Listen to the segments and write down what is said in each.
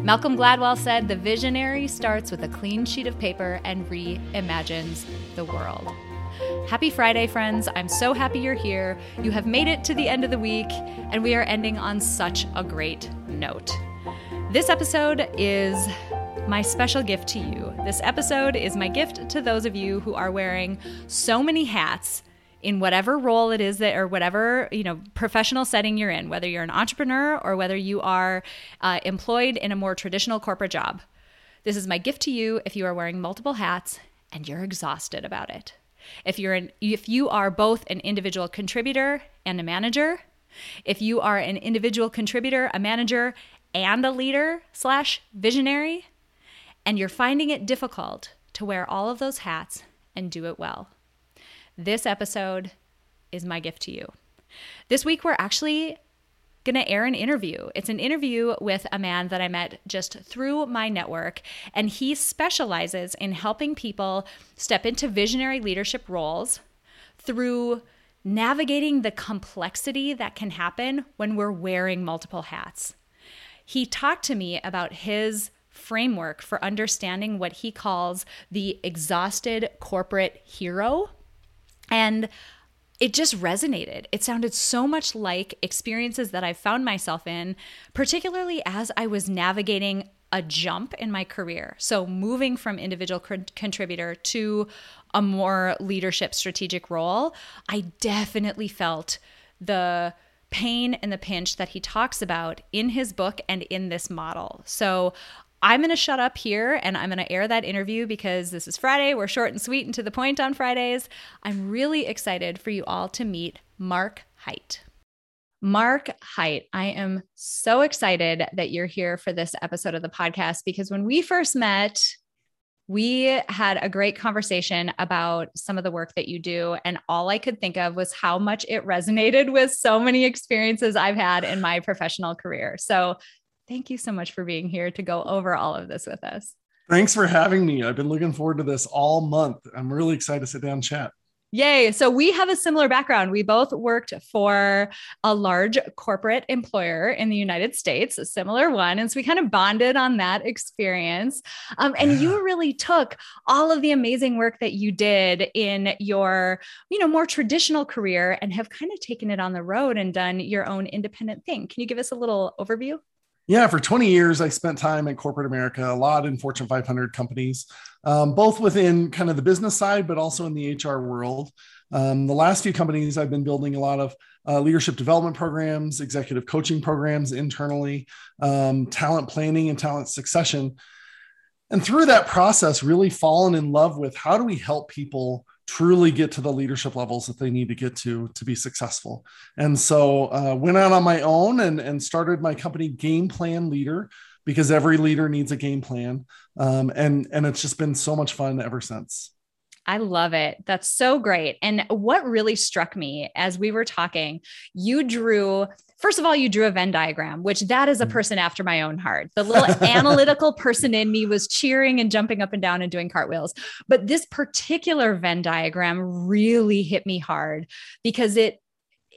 Malcolm Gladwell said the visionary starts with a clean sheet of paper and reimagines the world. Happy Friday, friends. I'm so happy you're here. You have made it to the end of the week, and we are ending on such a great note. This episode is my special gift to you. This episode is my gift to those of you who are wearing so many hats in whatever role it is that or whatever you know professional setting you're in whether you're an entrepreneur or whether you are uh, employed in a more traditional corporate job. This is my gift to you if you are wearing multiple hats and you're exhausted about it. If you're an if you are both an individual contributor and a manager if you are an individual contributor a manager and a leader slash visionary and you're finding it difficult to wear all of those hats and do it well this episode is my gift to you. This week, we're actually going to air an interview. It's an interview with a man that I met just through my network, and he specializes in helping people step into visionary leadership roles through navigating the complexity that can happen when we're wearing multiple hats. He talked to me about his framework for understanding what he calls the exhausted corporate hero and it just resonated. It sounded so much like experiences that I found myself in, particularly as I was navigating a jump in my career. So, moving from individual contributor to a more leadership strategic role, I definitely felt the pain and the pinch that he talks about in his book and in this model. So, I'm going to shut up here and I'm going to air that interview because this is Friday. We're short and sweet and to the point on Fridays. I'm really excited for you all to meet Mark Heydt. Mark Heydt, I am so excited that you're here for this episode of the podcast because when we first met, we had a great conversation about some of the work that you do. And all I could think of was how much it resonated with so many experiences I've had in my professional career. So Thank you so much for being here to go over all of this with us. Thanks for having me. I've been looking forward to this all month. I'm really excited to sit down and chat. Yay. So we have a similar background. We both worked for a large corporate employer in the United States, a similar one. And so we kind of bonded on that experience. Um, and you really took all of the amazing work that you did in your, you know, more traditional career and have kind of taken it on the road and done your own independent thing. Can you give us a little overview? Yeah, for 20 years, I spent time in corporate America, a lot in Fortune 500 companies, um, both within kind of the business side, but also in the HR world. Um, the last few companies, I've been building a lot of uh, leadership development programs, executive coaching programs internally, um, talent planning, and talent succession. And through that process, really fallen in love with how do we help people truly get to the leadership levels that they need to get to to be successful. And so uh, went out on my own and, and started my company Game Plan Leader because every leader needs a game plan. Um, and, and it's just been so much fun ever since. I love it. That's so great. And what really struck me as we were talking, you drew first of all you drew a venn diagram which that is a mm. person after my own heart the little analytical person in me was cheering and jumping up and down and doing cartwheels but this particular venn diagram really hit me hard because it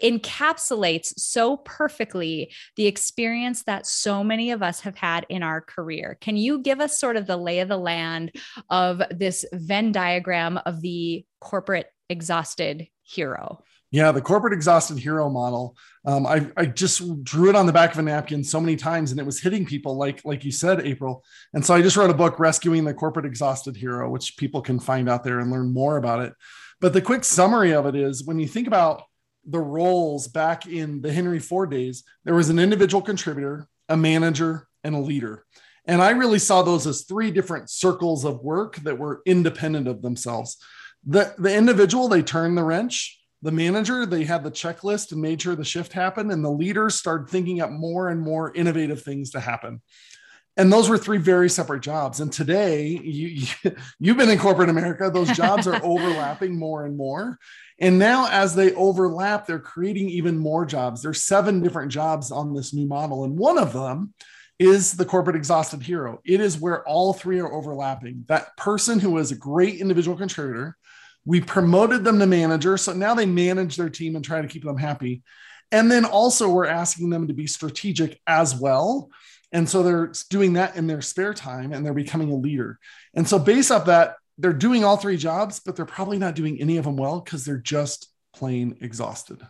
encapsulates so perfectly the experience that so many of us have had in our career. Can you give us sort of the lay of the land of this Venn diagram of the corporate exhausted hero? Yeah, the corporate exhausted hero model. Um, I, I just drew it on the back of a napkin so many times, and it was hitting people, like like you said, April. And so I just wrote a book, "Rescuing the Corporate Exhausted Hero," which people can find out there and learn more about it. But the quick summary of it is, when you think about the roles back in the Henry Ford days, there was an individual contributor, a manager, and a leader. And I really saw those as three different circles of work that were independent of themselves. The, the individual, they turned the wrench. The manager, they had the checklist and made sure the shift happened. And the leaders started thinking up more and more innovative things to happen. and those were three very separate jobs and today you, you you've been in corporate america those jobs are overlapping more and more and now as they overlap they're creating even more jobs. There's seven different jobs on this new model and one of them is the corporate exhausted hero. It is where all three are overlapping. That person who was a great individual contributor we promoted them to manager so now they manage their team and try to keep them happy. And then also we're asking them to be strategic as well. And so they're doing that in their spare time and they're becoming a leader. And so, based off that, they're doing all three jobs, but they're probably not doing any of them well because they're just plain exhausted.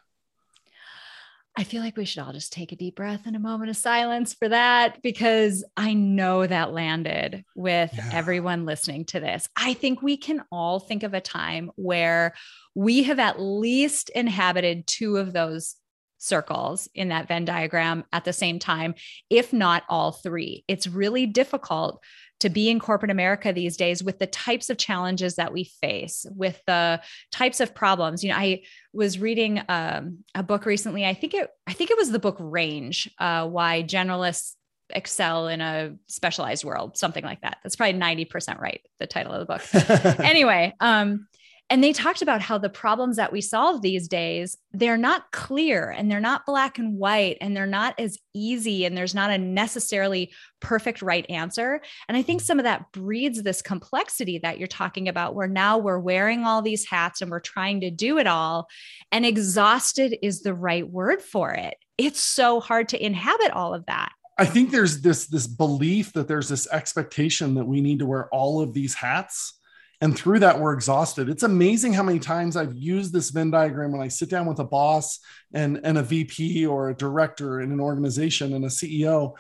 I feel like we should all just take a deep breath and a moment of silence for that because I know that landed with yeah. everyone listening to this. I think we can all think of a time where we have at least inhabited two of those circles in that Venn diagram at the same time, if not all three. It's really difficult to be in corporate America these days with the types of challenges that we face, with the types of problems. You know, I was reading um, a book recently. I think it, I think it was the book Range: uh, Why Generalists excel in a specialized world, something like that. That's probably ninety percent right. The title of the book. anyway, um, and they talked about how the problems that we solve these days, they're not clear and they're not black and white and they're not as easy and there's not a necessarily perfect right answer. And I think some of that breeds this complexity that you're talking about where now we're wearing all these hats and we're trying to do it all and exhausted is the right word for it. It's so hard to inhabit all of that. I think there's this this belief that there's this expectation that we need to wear all of these hats and through that, we're exhausted. It's amazing how many times I've used this Venn diagram when I sit down with a boss and, and a VP or a director in an organization and a CEO.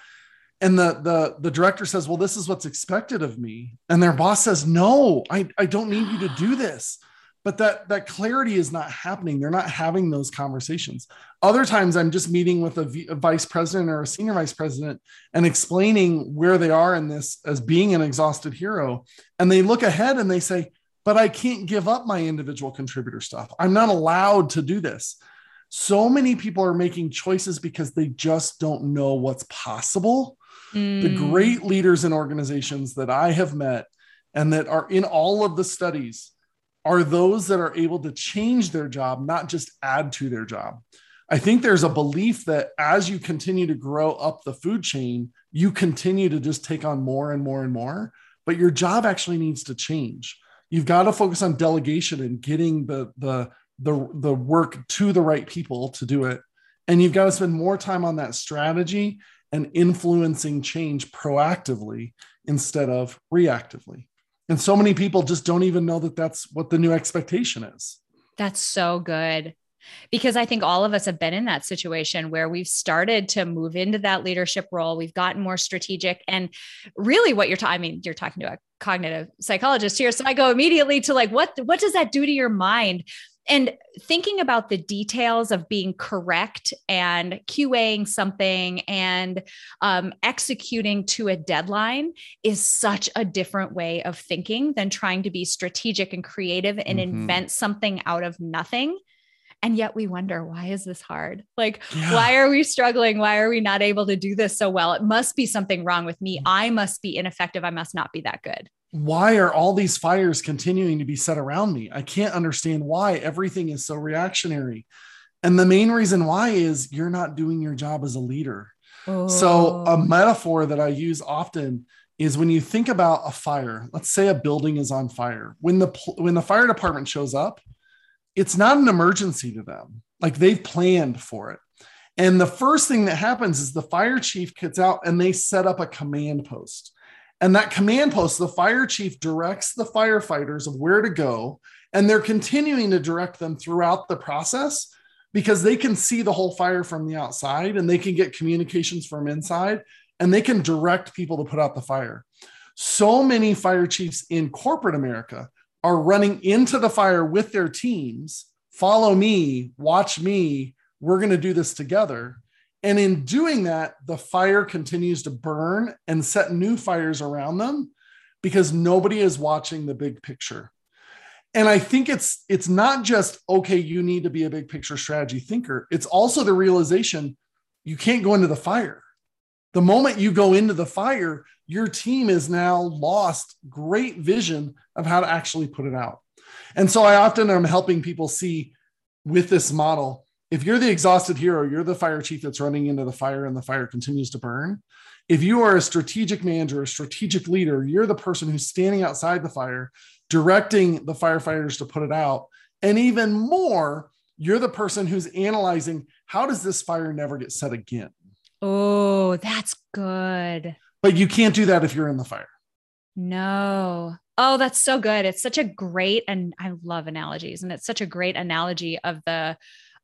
And the, the, the director says, Well, this is what's expected of me. And their boss says, No, I, I don't need you to do this but that that clarity is not happening. They're not having those conversations. Other times i'm just meeting with a, v, a vice president or a senior vice president and explaining where they are in this as being an exhausted hero. And they look ahead and they say but i can't give up my individual contributor stuff. I'm not allowed to do this. So many people are making choices because they just don't know what's possible. Mm. the great leaders in organizations that i have met and that are in all of the studies are those that are able to change their job, not just add to their job. I think there's a belief that as you continue to grow up the food chain, you continue to just take on more and more and more, but your job actually needs to change. You've got to focus on delegation and getting the the the, the work to the right people to do it. And you've got to spend more time on that strategy and influencing change proactively instead of reactively. And so many people just don't even know that that's what the new expectation is. That's so good. Because I think all of us have been in that situation where we've started to move into that leadership role. We've gotten more strategic. And really, what you're talking, I mean, you're talking to a cognitive psychologist here. So I go immediately to like, what, what does that do to your mind? And thinking about the details of being correct and QAing something and um, executing to a deadline is such a different way of thinking than trying to be strategic and creative and mm-hmm. invent something out of nothing. And yet we wonder, why is this hard? Like, yeah. why are we struggling? Why are we not able to do this so well? It must be something wrong with me. I must be ineffective. I must not be that good why are all these fires continuing to be set around me? I can't understand why everything is so reactionary. And the main reason why is you're not doing your job as a leader. Oh. So, a oh. metaphor that I use often is when you think about a fire, let's say a building is on fire. When the when the fire department shows up, it's not an emergency to them. Like they've planned for it. And the first thing that happens is the fire chief gets out and they set up a command post. And that command post, the fire chief directs the firefighters of where to go. And they're continuing to direct them throughout the process because they can see the whole fire from the outside and they can get communications from inside and they can direct people to put out the fire. So many fire chiefs in corporate America are running into the fire with their teams. Follow me, watch me. We're going to do this together. And in doing that, the fire continues to burn and set new fires around them because nobody is watching the big picture. And I think it's it's not just okay, you need to be a big picture strategy thinker. It's also the realization you can't go into the fire. The moment you go into the fire, your team is now lost great vision of how to actually put it out. And so I often am helping people see with this model if you're the exhausted hero, you're the fire chief that's running into the fire and the fire continues to burn. If you are a strategic manager, a strategic leader, you're the person who's standing outside the fire, directing the firefighters to put it out. And even more, you're the person who's analyzing how does this fire never get set again? Oh, that's good. But you can't do that if you're in the fire. No. Oh, that's so good. It's such a great, and I love analogies, and it's such a great analogy of the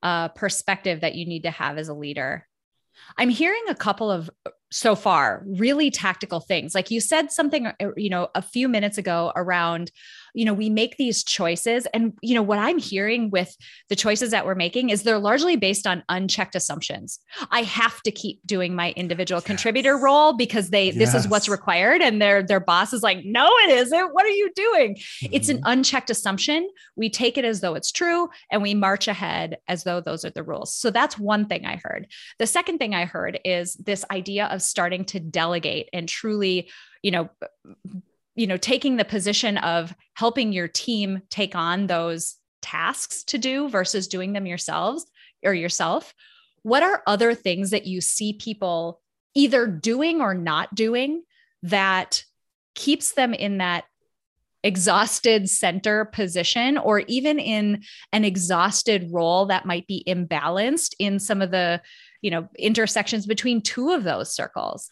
uh, perspective that you need to have as a leader. I'm hearing a couple of so far really tactical things. Like you said something, uh, you know, a few minutes ago around you know, we make these choices. And, you know, what I'm hearing with the choices that we're making is they're largely based on unchecked assumptions. I have to keep doing my individual yes. contributor role because they, yes. this is what's required. And their, their boss is like, no, it isn't. What are you doing? Mm-hmm. It's an mm-hmm. unchecked assumption. We take it as though it's true and we march ahead as though those are the rules. So that's one thing I heard. The second thing I heard is this idea of starting to delegate and truly, you know, you know taking the position of helping your team take on those tasks to do versus doing them yourselves or yourself what are other things that you see people either doing or not doing that keeps them in that exhausted center position or even in an exhausted role that might be imbalanced in some of the you know intersections between two of those circles?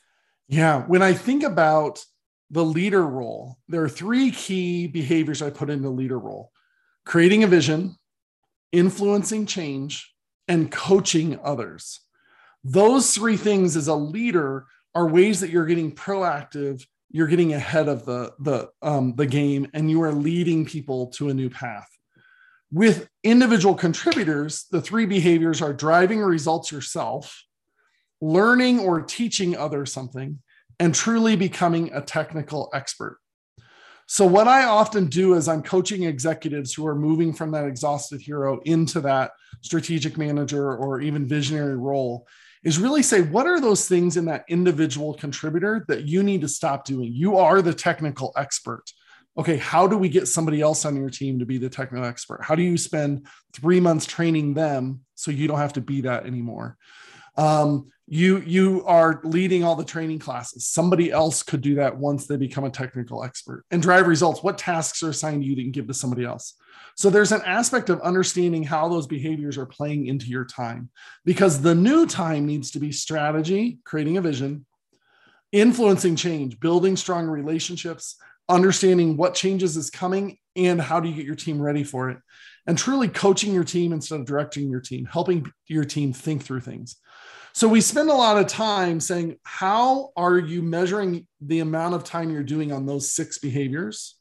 Yeah when i think about the leader role, there are three key behaviors I put in the leader role creating a vision, influencing change, and coaching others. Those three things as a leader are ways that you're getting proactive, you're getting ahead of the, the, um, the game, and you are leading people to a new path. With individual contributors, the three behaviors are driving results yourself, learning or teaching others something, and truly becoming a technical expert. So, what I often do is I'm coaching executives who are moving from that exhausted hero into that strategic manager or even visionary role is really say, what are those things in that individual contributor that you need to stop doing? You are the technical expert. Okay, how do we get somebody else on your team to be the technical expert? How do you spend three months training them so you don't have to be that anymore? Um, you you are leading all the training classes. Somebody else could do that once they become a technical expert. And drive results. What tasks are assigned to you that you can give to somebody else? So there's an aspect of understanding how those behaviors are playing into your time. Because the new time needs to be strategy creating a vision influencing change building strong relationships understanding what changes is coming and how do you get your team ready for it and truly coaching your team instead of directing your team helping your team think through things so we spend a lot of time saying, how are you measuring the amount of time you're doing on those six behaviors?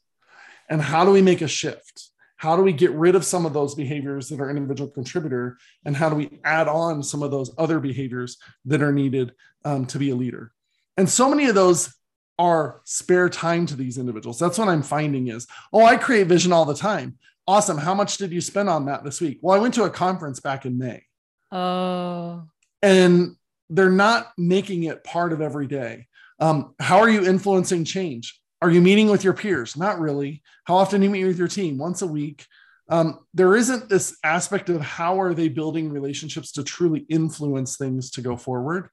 And how do we make a shift? How do we get rid of some of those behaviors that are individual contributor? And how do we add on some of those other behaviors that are needed um, to be a leader? And so many of those are spare time to these individuals. That's what I'm finding is, oh, I create vision all the time. Awesome. How much did you spend on that this week? Well, I went to a conference back in May. Oh and they're not making it part of every day. Um, how are you influencing change? Are you meeting with your peers? Not really. How often do you meet with your team? Once a week. Um, there isn't this aspect of how are they building relationships to truly influence things to go forward.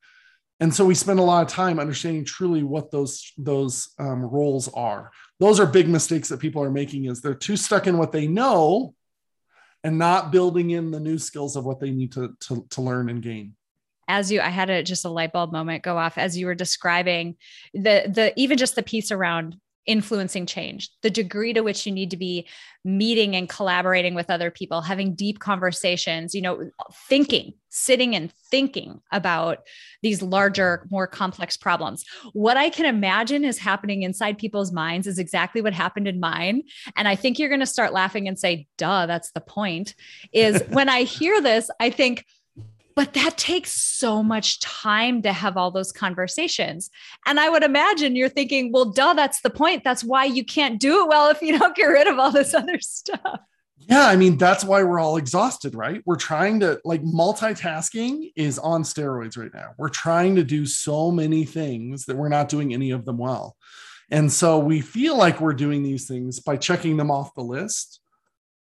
And so we spend a lot of time understanding truly what those those um, roles are. Those are big mistakes that people are making. Is they're too stuck in what they know, and not building in the new skills of what they need to to, to learn and gain as you i had a just a light bulb moment go off as you were describing the the even just the piece around influencing change the degree to which you need to be meeting and collaborating with other people having deep conversations you know thinking sitting and thinking about these larger more complex problems. What i can imagine is happening inside people's minds is exactly what happened in mine. And i think you're going to start laughing and say duh that's the point is when i hear this i think but that takes so much time to have all those conversations. And I would imagine you're thinking, well, duh, that's the point. That's why you can't do it well if you don't get rid of all this other stuff. Yeah, I mean, that's why we're all exhausted, right? We're trying to, like, multitasking is on steroids right now. We're trying to do so many things that we're not doing any of them well. And so we feel like we're doing these things by checking them off the list,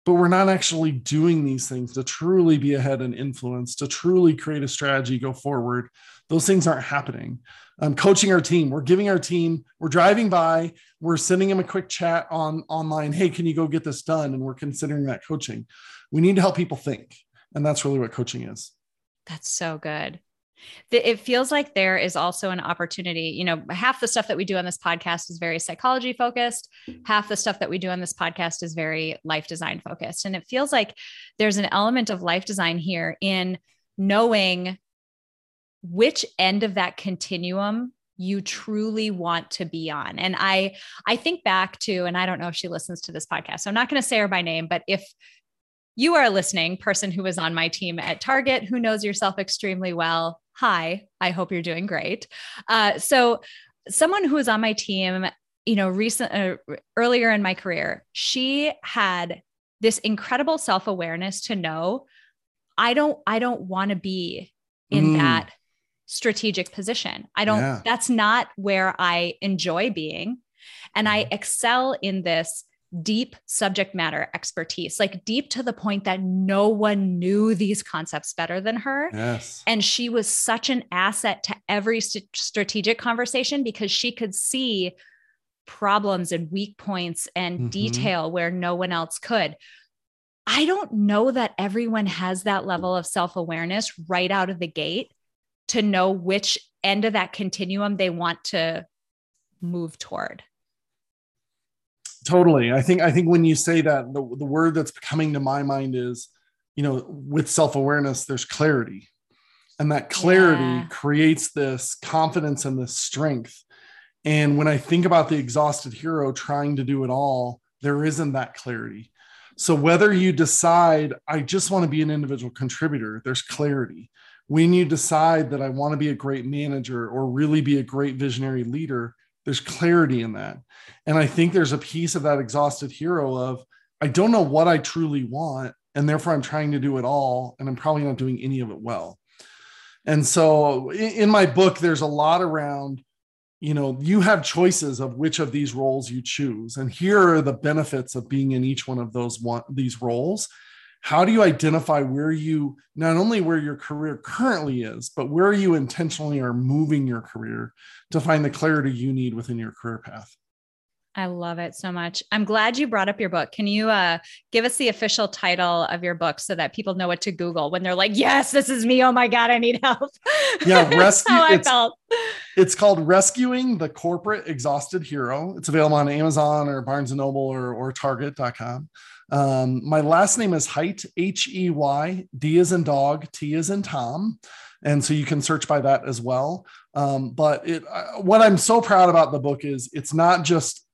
but we're not actually doing these things to truly be ahead and influence, to truly create a strategy, go forward. Those things aren't happening um, coaching our team. We're giving our team, we're driving by, we're sending them a quick chat on online. Hey, can you go get this done? And we're considering that coaching. We need to help people think. And that's really what coaching is. That's so good. It feels like there is also an opportunity. You know, half the stuff that we do on this podcast is very psychology focused, half the stuff that we do on this podcast is very life design focused. And it feels like there's an element of life design here in knowing which end of that continuum you truly want to be on and i i think back to and i don't know if she listens to this podcast so i'm not going to say her by name but if you are a listening person who is on my team at target who knows yourself extremely well hi i hope you're doing great uh, so someone who was on my team you know recent uh, earlier in my career she had this incredible self-awareness to know i don't i don't want to be in mm. that strategic position. I don't, yeah. that's not where I enjoy being. And I mm-hmm. excel in this deep subject matter expertise, like deep to the point that no one knew these concepts better than her. Yes. And she was such an asset to every st- strategic conversation because she could see problems and weak points and mm-hmm. detail where no one else could. I don't know that everyone has that level of self awareness right out of the gate to know which end of that continuum they want to move toward totally. I think i think when you say that the, the word that's coming to my mind is you know with self-awareness there's clarity. And that clarity yeah. creates this confidence and this strength. And when i think about the exhausted hero trying to do it all there isn't that clarity. So whether you decide i just want to be an individual contributor there's clarity. When you decide that I want to be a great manager or really be a great visionary leader, there's clarity in that. And I think there's a piece of that exhausted hero of, I don't know what I truly want. And therefore, I'm trying to do it all. And I'm probably not doing any of it well. And so in my book, there's a lot around, you know, you have choices of which of these roles you choose. And here are the benefits of being in each one of those one, these roles how do you identify where you not only where your career currently is but where you intentionally are moving your career to find the clarity you need within your career path I love it so much. I'm glad you brought up your book. Can you uh, give us the official title of your book so that people know what to Google when they're like, "Yes, this is me. Oh my god, I need help." Yeah, rescue. it's, it's called "Rescuing the Corporate Exhausted Hero." It's available on Amazon or Barnes and Noble or or Target.com. Um, my last name is Heydt, H E Y, D is in dog, T is in Tom. And so you can search by that as well. Um, but it, uh, what I'm so proud about the book is it's not just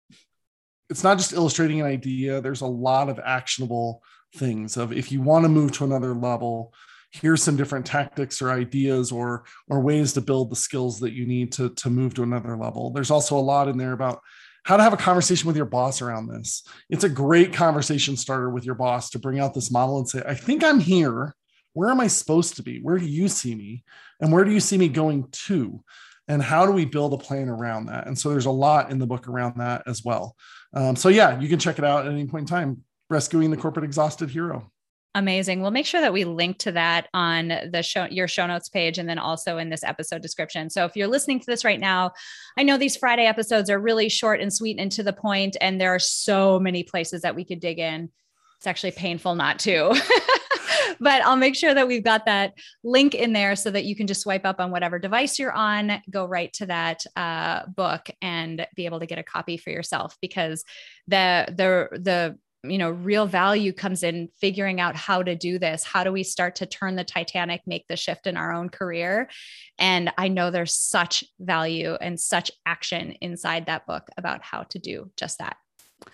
it's not just illustrating an idea. There's a lot of actionable things of if you want to move to another level, here's some different tactics or ideas or or ways to build the skills that you need to to move to another level. There's also a lot in there about how to have a conversation with your boss around this. It's a great conversation starter with your boss to bring out this model and say, I think I'm here. Where am I supposed to be? Where do you see me? And where do you see me going to? And how do we build a plan around that? And so there's a lot in the book around that as well. Um, so, yeah, you can check it out at any point in time. Rescuing the Corporate Exhausted Hero. Amazing. We'll make sure that we link to that on the show, your show notes page, and then also in this episode description. So if you're listening to this right now, I know these Friday episodes are really short and sweet and to the point, and there are so many places that we could dig in. It's actually painful not to. but I'll make sure that we've got that link in there so that you can just swipe up on whatever device you're on, go right to that uh, book, and be able to get a copy for yourself. Because the the the you know real value comes in figuring out how to do this. How do we start to turn the titanic make the shift in our own career? And i know there's such value and such action inside that book about how to do just that.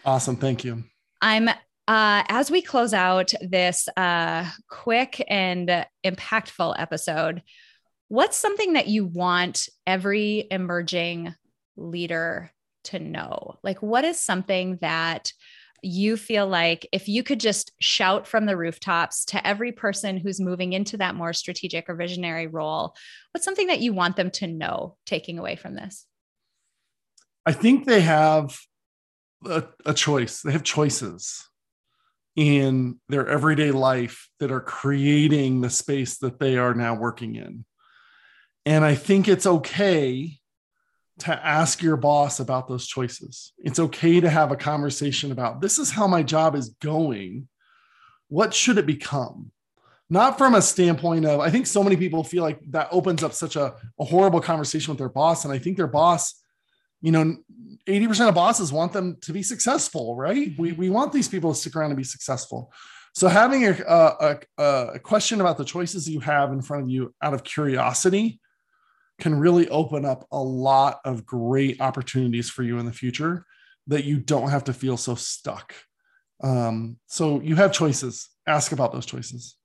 Awesome. Thank you. I'm uh, as we close out this uh, quick and impactful episode what's something that you want every emerging leader to know? Like what is something that you feel like if you could just shout from the rooftops to every person who's moving into that more strategic or visionary role, what's something that you want them to know taking away from this? I think they have a, a choice. They have choices in their everyday life that are creating the space that they are now working in. And I think it's okay to ask your boss about those choices. It's okay to have a conversation about this is how my job is going. What should it become? Not from a standpoint of, I think so many people feel like that opens up such a, a horrible conversation with their boss. And I think their boss, you know, 80% of bosses want them to be successful, right? We, we want these people to stick around and be successful. So having a, a, a question about the choices you have in front of you out of curiosity can really open up a lot of great opportunities for you in the future that you don't have to feel so stuck. Um, so you have choices. Ask about those choices.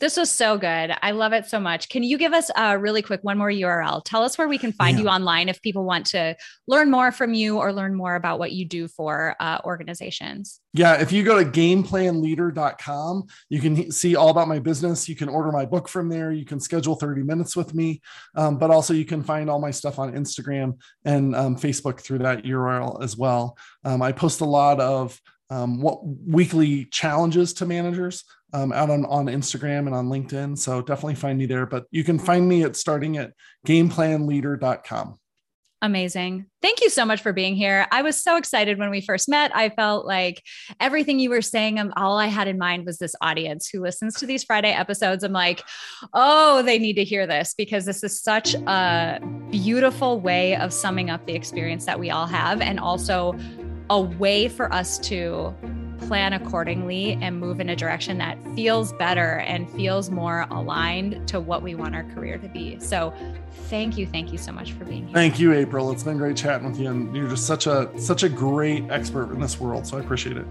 This was so good. I love it so much. Can you give us a really quick one more URL? Tell us where we can find yeah. you online if people want to learn more from you or learn more about what you do for uh, organizations. Yeah, if you go to gameplanleader.com, you can see all about my business. You can order my book from there. You can schedule 30 minutes with me, um, but also you can find all my stuff on Instagram and um, Facebook through that URL as well. Um, I post a lot of um, what weekly challenges to managers um, out on, on Instagram and on LinkedIn. So definitely find me there. But you can find me at starting at gameplanleader.com. Amazing. Thank you so much for being here. I was so excited when we first met. I felt like everything you were saying, um, all I had in mind was this audience who listens to these Friday episodes. I'm like, oh, they need to hear this because this is such a beautiful way of summing up the experience that we all have and also a way for us to plan accordingly and move in a direction that feels better and feels more aligned to what we want our career to be. So, thank you, thank you so much for being here. Thank you, April. It's been great chatting with you, and you're just such a such a great expert in this world. So I appreciate it.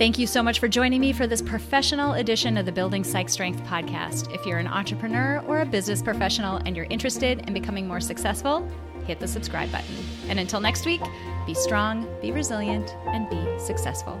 Thank you so much for joining me for this professional edition of the Building Psych Strength podcast. If you're an entrepreneur or a business professional and you're interested in becoming more successful, hit the subscribe button. And until next week, be strong, be resilient, and be successful.